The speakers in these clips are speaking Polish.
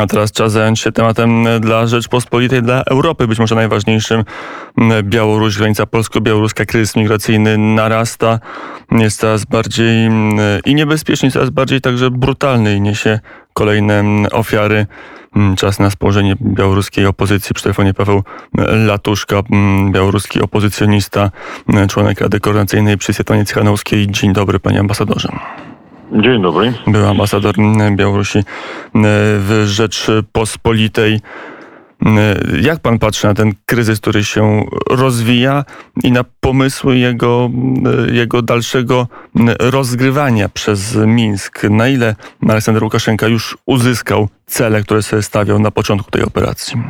A teraz czas zająć się tematem dla Rzeczpospolitej, dla Europy, być może najważniejszym. Białoruś, granica polsko-białoruska, kryzys migracyjny narasta, jest coraz bardziej i niebezpieczny, coraz bardziej także brutalny i niesie kolejne ofiary. Czas na spojrzenie białoruskiej opozycji. Przy telefonie Paweł Latuszka, białoruski opozycjonista, członek Rady Koordynacyjnej przy Cichanowskiej. Dzień dobry, panie ambasadorze. Dzień dobry. Był ambasador Białorusi w Rzeczpospolitej. Jak pan patrzy na ten kryzys, który się rozwija i na pomysły jego, jego dalszego rozgrywania przez Mińsk? Na ile Aleksander Łukaszenka już uzyskał cele, które sobie stawiał na początku tej operacji?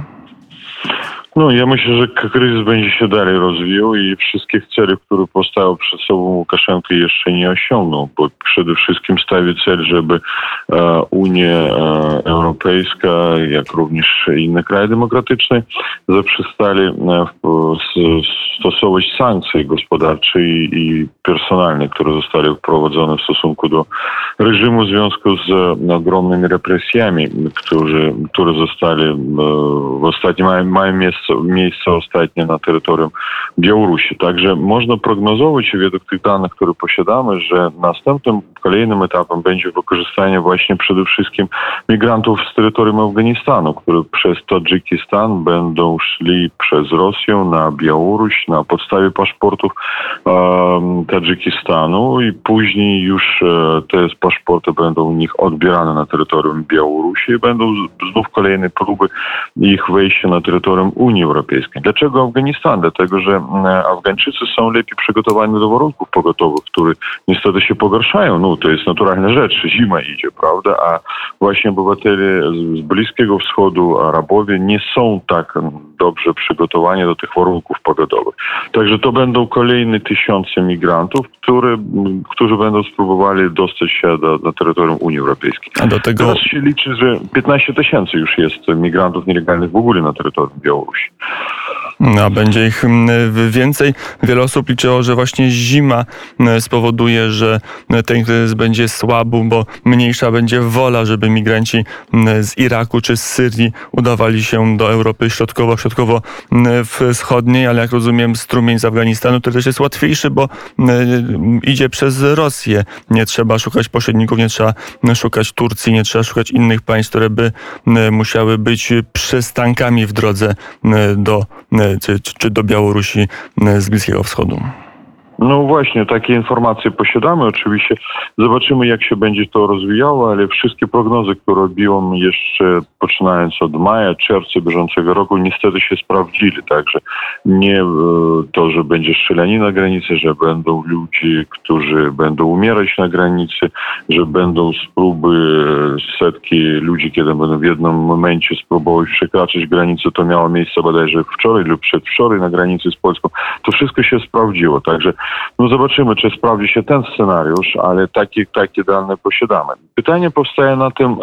No, ja myślę, że kryzys będzie się dalej rozwijał i wszystkich celów, które postawił przed sobą Łukaszenko jeszcze nie osiągnął, bo przede wszystkim stawi cel, żeby e, Unia e, Europejska, jak również inne kraje demokratyczne zaprzestali e, stosować sankcje gospodarcze i personalne, które zostały wprowadzone w stosunku do reżimu w związku z ogromnymi represjami, którzy, które zostali w ostatnim mają, mają miejsce ostatnie na terytorium Białorusi. Także można prognozować według tych danych, które posiadamy, że następnym kolejnym etapem będzie wykorzystanie właśnie przede wszystkim migrantów z terytorium Afganistanu, które przez Tadżykistan będą szli przez Rosję na Białoruś na podstawie paszportów um, Tadżykistanu i później już e, te paszporty będą u nich odbierane na terytorium Białorusi i będą znów kolejne próby ich wejścia na terytorium Unii Europejskiej. Dlaczego Afganistan? Dlatego, że Afgańczycy są lepiej przygotowani do warunków pogotowych, które niestety się pogarszają. No, to jest naturalna rzecz, zima idzie, prawda? A właśnie obywatele z Bliskiego Wschodu, Arabowie nie są tak dobrze przygotowani do tych warunków pogodowych. Także to będą kolejne tysiące migrantów, które, którzy będą spróbowali dostać się do, do terytorium Unii Europejskiej. A do tego... Teraz się liczy, że 15 tysięcy już jest migrantów nielegalnych w ogóle na terytorium Białorusi. A będzie ich mm, więcej. Wiele osób liczyło, że właśnie zima mm, spowoduje, że ten kryzys będzie słaby, bo mniejsza będzie wola, żeby migranci mm, z Iraku czy z Syrii udawali się do Europy środkowo-wschodniej, ale jak rozumiem strumień z Afganistanu to też jest łatwiejszy, bo idzie przez Rosję. Nie trzeba szukać pośredników, nie trzeba szukać Turcji, nie trzeba szukać innych państw, które by musiały być przystankami w drodze do czy, czy do Białorusi z Bliskiego Wschodu. No właśnie, takie informacje posiadamy. Oczywiście zobaczymy, jak się będzie to rozwijało, ale wszystkie prognozy, które robiłem jeszcze poczynając od maja, czerwca bieżącego roku, niestety się sprawdzili. Także nie e, to, że będzie strzelanie na granicy, że będą ludzie, którzy będą umierać na granicy, że będą spróby e, setki ludzi, kiedy będą w jednym momencie spróbować przekraczać granicę. To miało miejsce bodajże wczoraj lub przedwczoraj na granicy z Polską. To wszystko się sprawdziło. Także no zobaczymy, czy sprawdzi się ten scenariusz, ale takie, takie dane posiadamy. Pytanie powstaje na tym,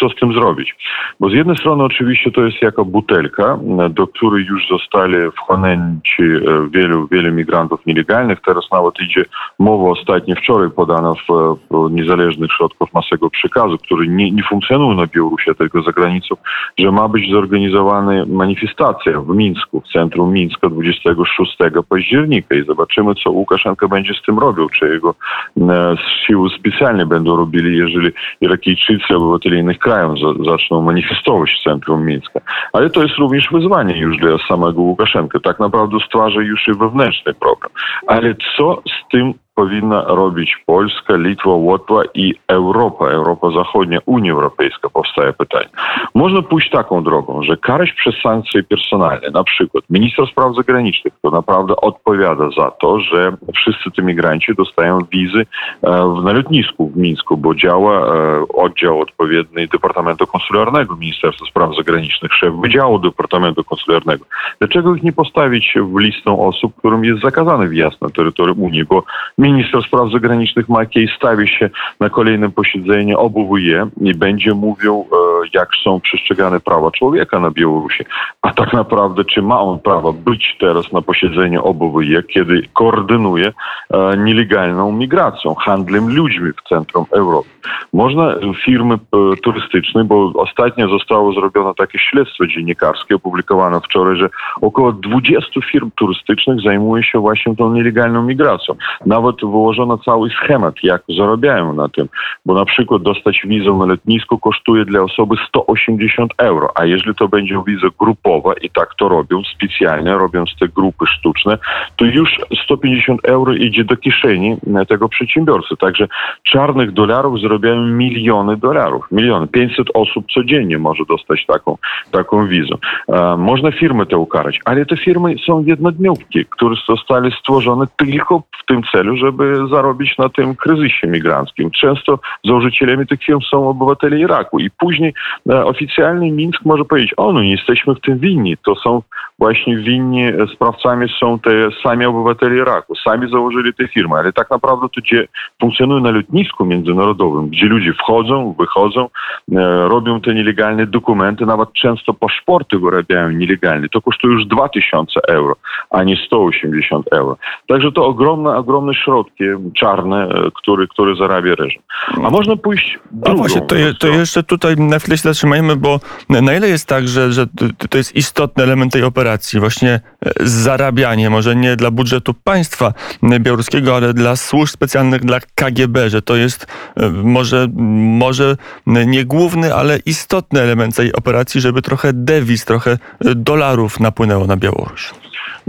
co z tym zrobić. Bo z jednej strony oczywiście to jest jako butelka, do której już zostali wchłonięci e, wielu, wielu migrantów nielegalnych. Teraz nawet idzie mowa ostatnio wczoraj podana w, niezależnych środkach masowego przekazu, który nie, nie funkcjonuje na Białorusi, tylko za granicą, że ma być zorganizowana manifestacja w Mińsku, w centrum Mińska 26 października i zobaczymy, co Łukaszenka będzie z tym robił, czy jego e, siły specjalne będą robili, jeżeli Irakijczycy, obywatele innych krajów zaczną manifestować w centrum Mińska. Ale to jest również wyzwanie już dla samego Łukaszenka. Tak naprawdę stwarza już i wewnętrzny problem. Ale co z tym powinna robić Polska, Litwa, Łotwa i Europa, Europa Zachodnia, Unia Europejska, powstaje pytanie. Można pójść taką drogą, że karać przez sankcje personalne, na przykład minister spraw zagranicznych, to naprawdę odpowiada za to, że wszyscy ci migranci dostają wizy e, na lotnisku w Mińsku, bo działa e, oddział odpowiedni Departamentu Konsularnego Ministerstwa Spraw Zagranicznych, szef Wydziału Departamentu Konsularnego. Dlaczego ich nie postawić w listę osób, którym jest zakazany wjazd na terytorium Unii, bo minister spraw zagranicznych Makiej stawi się na kolejnym posiedzeniu OBWE i będzie mówił, e, jak są przestrzegane prawa człowieka na Białorusi. A tak naprawdę, czy ma on prawo być teraz na posiedzeniu OBWE, kiedy koordynuje e, nielegalną migracją, handlem ludźmi w centrum Europy? Można firmy e, turystyczne, bo ostatnio zostało zrobione takie śledztwo dziennikarskie opublikowane wczoraj, że około 20 firm turystycznych zajmuje się właśnie tą nielegalną migracją. Nawet wyłożono cały schemat, jak zarabiają na tym, bo na przykład dostać wizę na lotnisku kosztuje dla osoby 180 euro, a jeżeli to będzie wiza grupowa i tak to robią specjalnie, robiąc te grupy sztuczne, to już 150 euro idzie do kieszeni tego przedsiębiorcy. Także czarnych dolarów zarabiają miliony dolarów, miliony. 500 osób codziennie może dostać taką, taką wizę. E, można firmy te ukarać, ale te firmy są jednodniówki, które zostały stworzone tylko w tym celu, żeby zarobić na tym kryzysie migranckim. Często założycielami tych firm są obywatele Iraku i później e, oficjalny Mińsk może powiedzieć, o no nie jesteśmy w tym winni, to są właśnie winni, e, sprawcami są te sami obywatele Iraku, sami założyli te firmy, ale tak naprawdę to gdzie funkcjonuje na lotnisku międzynarodowym, gdzie ludzie wchodzą, wychodzą, e, robią te nielegalne dokumenty, nawet często paszporty wyrabiają nielegalnie, to kosztuje już 2000 euro, a nie 180 euro. Także to ogromne, ogromne środki czarne, które, które zarabia reżim. A można pójść drugą. A właśnie, to, je, to jeszcze tutaj na chwilę się zatrzymajmy, bo na ile jest tak, że, że to jest istotny element tej operacji, właśnie e, zarabianie, może nie dla budżetu państwa białoruskiego, ale dla służb specjalnych, dla KGB, że to jest e, może, może nie główny, ale istotny element tej operacji, żeby trochę dewiz, trochę e, dolarów napłynęło na Białoruś.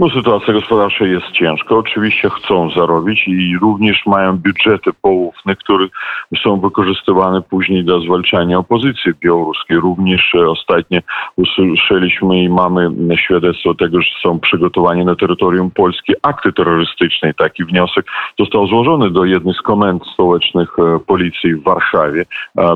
No sytuacja gospodarcza jest ciężka. Oczywiście chcą zarobić i również mają budżety poufne, które są wykorzystywane później do zwalczania opozycji białoruskiej. Również e, ostatnio usłyszeliśmy i mamy świadectwo tego, że są przygotowani na terytorium Polski akty terrorystyczne. Taki wniosek został złożony do jednej z komend stołecznych e, policji w Warszawie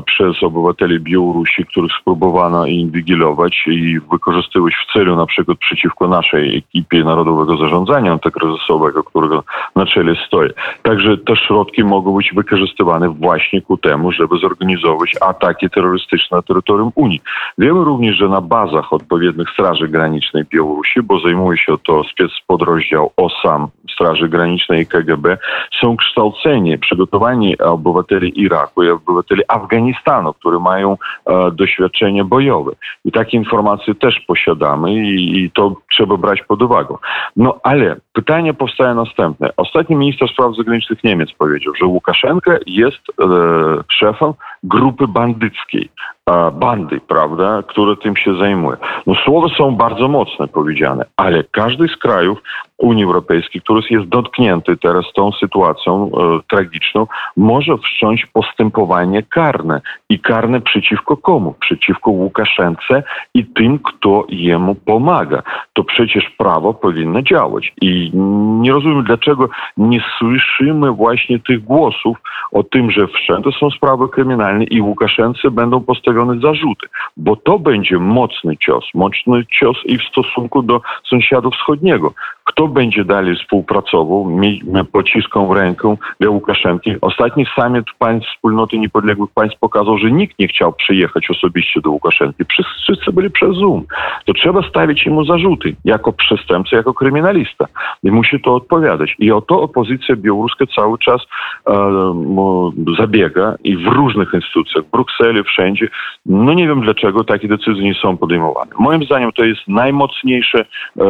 przez obywateli Białorusi, których spróbowano inwigilować i wykorzystywać w celu na przykład przeciwko naszej ekipie Narodowego Zarządzania Antykryzysowego, którego na czele stoi. Także te środki mogą być wykorzystywane właśnie ku temu, żeby zorganizować ataki terrorystyczne na terytorium Unii. Wiemy również, że na bazach odpowiednich Straży Granicznej Białorusi, bo zajmuje się to specpodrozdział OSAM Straży Granicznej i KGB, są kształceni, przygotowani obywateli Iraku i obywateli Afganistanu, którzy mają e, doświadczenie bojowe. I takie informacje też posiadamy i, i to trzeba brać pod uwagę. No ale pytanie powstaje następne. Ostatni minister spraw zagranicznych Niemiec powiedział, że Łukaszenka jest e, szefem grupy bandyckiej, e, bandy, prawda, które tym się zajmuje. No słowa są bardzo mocne powiedziane, ale każdy z krajów Unii Europejskiej, który jest dotknięty teraz tą sytuacją e, tragiczną, może wszcząć postępowanie karne. I karne przeciwko komu? Przeciwko Łukaszence i tym, kto jemu pomaga. To przecież prawo powinno działać. Nie rozumiem, dlaczego nie słyszymy właśnie tych głosów o tym, że wszędzie są sprawy kryminalne i Łukaszence będą postawione zarzuty. Bo to będzie mocny cios. Mocny cios i w stosunku do sąsiadów wschodniego. Kto będzie dalej współpracował, pociską w rękę dla Łukaszenki. Ostatni summit państw wspólnoty niepodległych państw pokazał, że nikt nie chciał przyjechać osobiście do Łukaszenki. Wszyscy byli przez Zoom. To trzeba stawić mu zarzuty jako przestępca, jako kryminalista. I musi to odpowiadać. I o to opozycja białoruska cały czas e, zabiega i w różnych instytucjach, w Brukseli, wszędzie. No nie wiem dlaczego takie decyzje nie są podejmowane. Moim zdaniem to jest najmocniejsze e,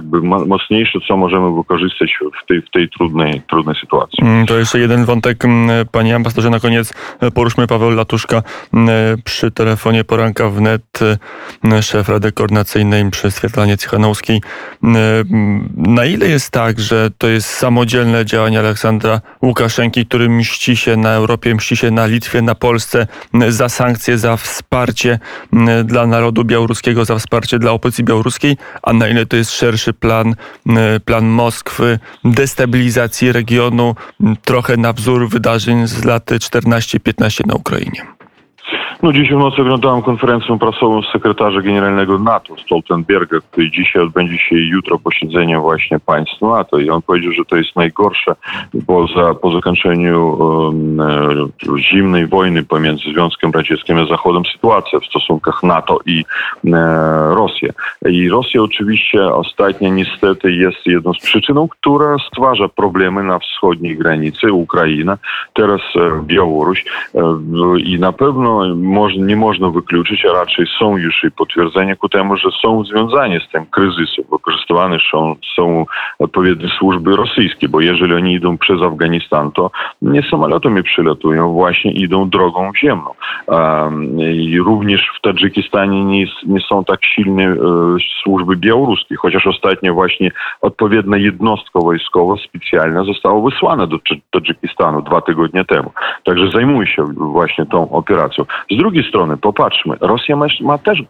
jakby mocniejsze, co możemy wykorzystać w tej, w tej trudnej, trudnej sytuacji. Mm, to jeszcze jeden wątek, mm, panie ambasadorze, na koniec poruszmy Paweł Latuszka mm, przy telefonie poranka wnet, szef Rady Koordynacyjnej przy Swietlanie Cichanowskiej. Na ile jest tak, że to jest samodzielne działanie Aleksandra Łukaszenki, który mści się na Europie, mści się na Litwie, na Polsce za sankcje, za wsparcie dla narodu białoruskiego, za wsparcie dla opozycji białoruskiej, a na ile to jest szerszy plan, plan Moskwy, destabilizacji regionu, trochę na wzór wydarzeń z lat 14-15 na Ukrainie. No dzisiaj w nocy oglądałem konferencję prasową sekretarza generalnego NATO Stoltenberga, który dzisiaj odbędzie się jutro posiedzenie właśnie państw NATO i on powiedział, że to jest najgorsze po, za, po zakończeniu um, e, zimnej wojny pomiędzy Związkiem Radzieckim a Zachodem sytuacja w stosunkach NATO i e, Rosji. I Rosja oczywiście ostatnio niestety jest jedną z przyczyną, która stwarza problemy na wschodniej granicy, Ukraina, teraz e, Białoruś e, i na pewno nie można wykluczyć, a raczej są już i potwierdzenia ku temu, że są związane z tym kryzysem. Wykorzystywane są, są odpowiednie służby rosyjskie, bo jeżeli oni idą przez Afganistan, to nie samolotami przylatują, właśnie idą drogą ziemną. I również w Tadżykistanie nie, nie są tak silne e, służby białoruskie, chociaż ostatnio właśnie odpowiednia jednostka wojskowa specjalna została wysłana do Tadżykistanu dwa tygodnie temu. Także zajmuje się właśnie tą operacją. Z drugiej strony, popatrzmy, Rosja ma, ma też e,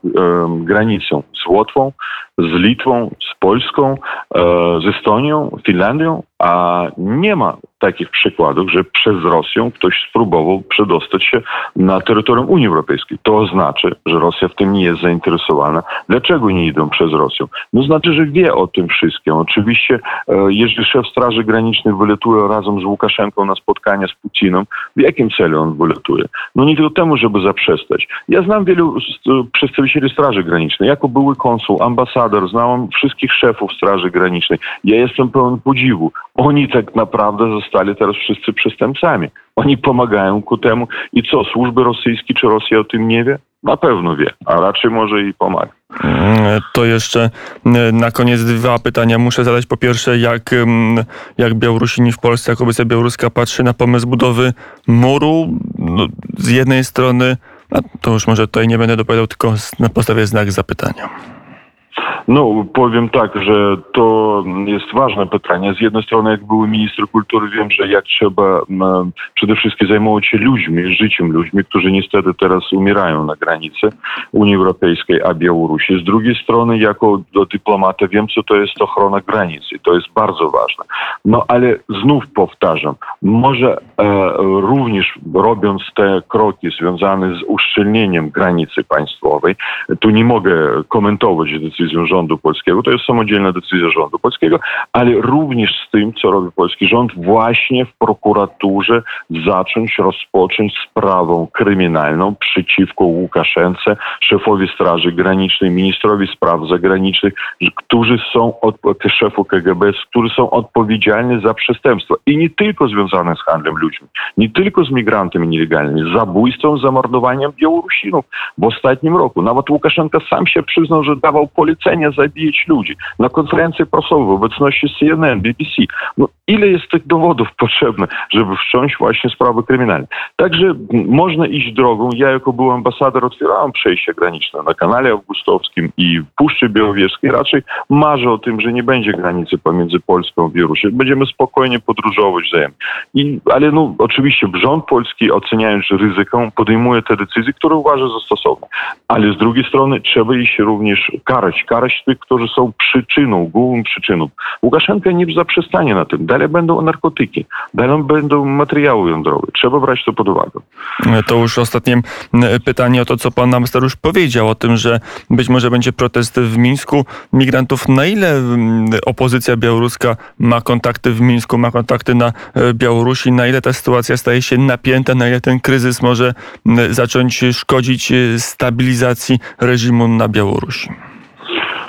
granicę z Łotwą, z Litwą, z Polską, e, z Estonią, Finlandią, a nie ma takich przykładów, że przez Rosję ktoś spróbował przedostać się na terytorium Unii Europejskiej. To oznacza, że Rosja w tym nie jest zainteresowana. Dlaczego nie idą przez Rosję? No znaczy, że wie o tym wszystkim. Oczywiście, e, jeżeli szef Straży Granicznej wyletuje razem z Łukaszenką na spotkanie z Putinem, w jakim celu on wyletuje? No nie tylko temu, żeby zaprzestać. Ja znam wielu przedstawicieli Straży Granicznej. Jako były konsul, ambasador, znałem wszystkich szefów Straży Granicznej. Ja jestem pełen podziwu. Oni tak naprawdę zostali teraz wszyscy przestępcami. Oni pomagają ku temu. I co, służby rosyjskie czy Rosja o tym nie wie? Na pewno wie, a raczej może i pomaga. Mm, to jeszcze mm, na koniec dwa pytania muszę zadać. Po pierwsze, jak, mm, jak Białorusini w Polsce, jak Komisja Białoruska patrzy na pomysł budowy muru? No, z jednej strony, to już może tutaj nie będę dopowiadał, tylko na podstawie znak zapytania. No, powiem tak, że to jest ważne pytanie. Z jednej strony, jak były minister kultury, wiem, że jak trzeba przede wszystkim zajmować się ludźmi, życiem ludźmi, którzy niestety teraz umierają na granicy Unii Europejskiej, a Białorusi. Z drugiej strony, jako dyplomata wiem, co to jest ochrona granicy. To jest bardzo ważne. No, ale znów powtarzam, może e, również robiąc te kroki związane z uszczelnieniem granicy państwowej, tu nie mogę komentować decyzję rządu polskiego. To jest samodzielna decyzja rządu polskiego, ale również z tym, co robi polski rząd, właśnie w prokuraturze zacząć rozpocząć sprawę kryminalną przeciwko Łukaszence, szefowi Straży Granicznej, ministrowi spraw zagranicznych, którzy są, od, szefu KGB, którzy są odpowiedzialni za przestępstwa. I nie tylko związane z handlem ludźmi, nie tylko z migrantami nielegalnymi, zabójstwem, zamordowaniem Białorusinów w ostatnim roku. Nawet Łukaszenka sam się przyznał, że dawał polecenie nie zabijać ludzi. Na konferencji prasowej w obecności CNN, BBC. No, ile jest tych dowodów potrzebne, żeby wszcząć właśnie sprawy kryminalne? Także można iść drogą. Ja jako był ambasador otwierałem przejścia graniczne na kanale Augustowskim i w Puszczy Białowieskiej. Raczej marzę o tym, że nie będzie granicy pomiędzy Polską a Białorusią. Będziemy spokojnie podróżować wzajemnie. I, ale no, oczywiście rząd polski oceniając ryzyko podejmuje te decyzje, które uważa za stosowne. Ale z drugiej strony trzeba ich również karać. Karać tych, którzy są przyczyną, główną przyczyną. Łukaszenka nie zaprzestanie na tym. Dalej będą narkotyki, dalej będą materiały jądrowe. Trzeba brać to pod uwagę. To już ostatnie pytanie o to, co pan minister już powiedział, o tym, że być może będzie protest w Mińsku migrantów. Na ile opozycja białoruska ma kontakty w Mińsku, ma kontakty na e, Białorusi? Na ile ta sytuacja staje się napięta? Na ile ten kryzys może zacząć szkodzić e, stabilizacji reżimu na Białorusi?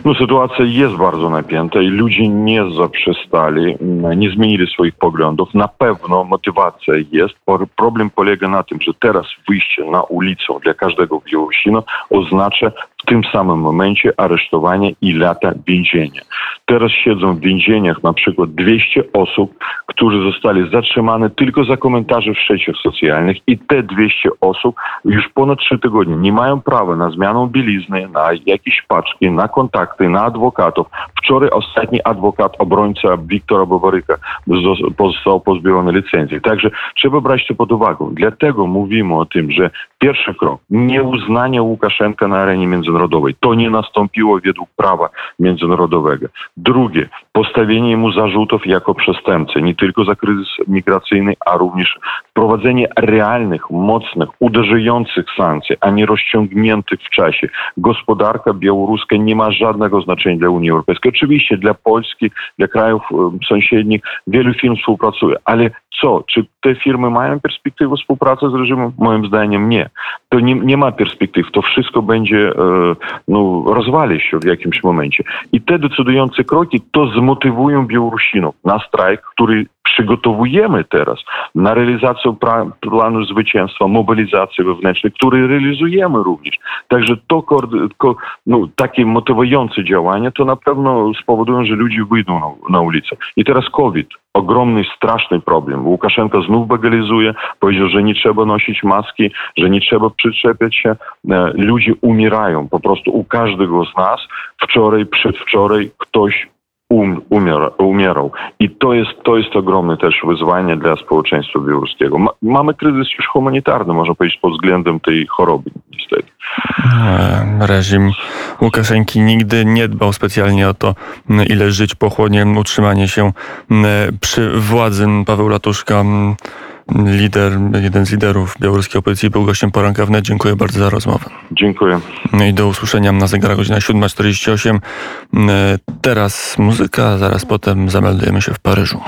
No, sytuacja jest bardzo napięta i ludzie nie zaprzestali, nie zmienili swoich poglądów. Na pewno motywacja jest. Problem polega na tym, że teraz wyjście na ulicę dla każdego Białorusina oznacza w tym samym momencie aresztowanie i lata więzienia. Teraz siedzą w więzieniach na przykład 200 osób, którzy zostali zatrzymane tylko za komentarze w sieciach socjalnych i te 200 osób już ponad 3 tygodnie nie mają prawa na zmianę bielizny, na jakieś paczki, na kontakty, na adwokatów. Wczoraj ostatni adwokat, obrońca Wiktora Babaryka został pozbawiony licencji. Także trzeba brać to pod uwagę. Dlatego mówimy o tym, że pierwszy krok, nieuznanie Łukaszenka na arenie międzynarodowej. To nie nastąpiło według prawa międzynarodowego. Drugie, postawienie mu zarzutów jako przestępcy, nie tylko za kryzys migracyjny, a również wprowadzenie realnych, mocnych, uderzających sankcji, a nie rozciągniętych w czasie. Gospodarka białoruska nie ma żadnego znaczenia dla Unii Europejskiej. Oczywiście dla Polski, dla krajów sąsiednich wielu firm współpracuje, ale co? Czy te firmy mają perspektywę współpracy z reżimem? Moim zdaniem nie. To nie, nie ma perspektyw. To wszystko będzie, e, no, rozwali się w jakimś momencie. I te decydujące kroki to zmotywują Białorusinów na strajk, który przygotowujemy teraz na realizację planu zwycięstwa, mobilizacji wewnętrznej, który realizujemy również. Także to no, takie motywujące działania to na pewno spowodują, że ludzie wyjdą na, na ulicę. I teraz COVID. Ogromny, straszny problem. Łukaszenko znów bagalizuje, powiedział, że nie trzeba nosić maski, że nie trzeba przyczepiać się. E, ludzie umierają po prostu u każdego z nas. Wczoraj, przedwczoraj ktoś um, umiera, umierał. I to jest, to jest ogromne też wyzwanie dla społeczeństwa białoruskiego. Ma, mamy kryzys już humanitarny, można powiedzieć, pod względem tej choroby, niestety. E, reżim Łukaszenki nigdy nie dbał specjalnie o to, ile żyć pochłonie utrzymanie się przy władzy. Paweł Latuszka lider, jeden z liderów białoruskiej opozycji był gościem poranka wnet. Dziękuję bardzo za rozmowę. Dziękuję. No I do usłyszenia na zegarach godzina 7.48. Teraz muzyka, zaraz potem zameldujemy się w Paryżu.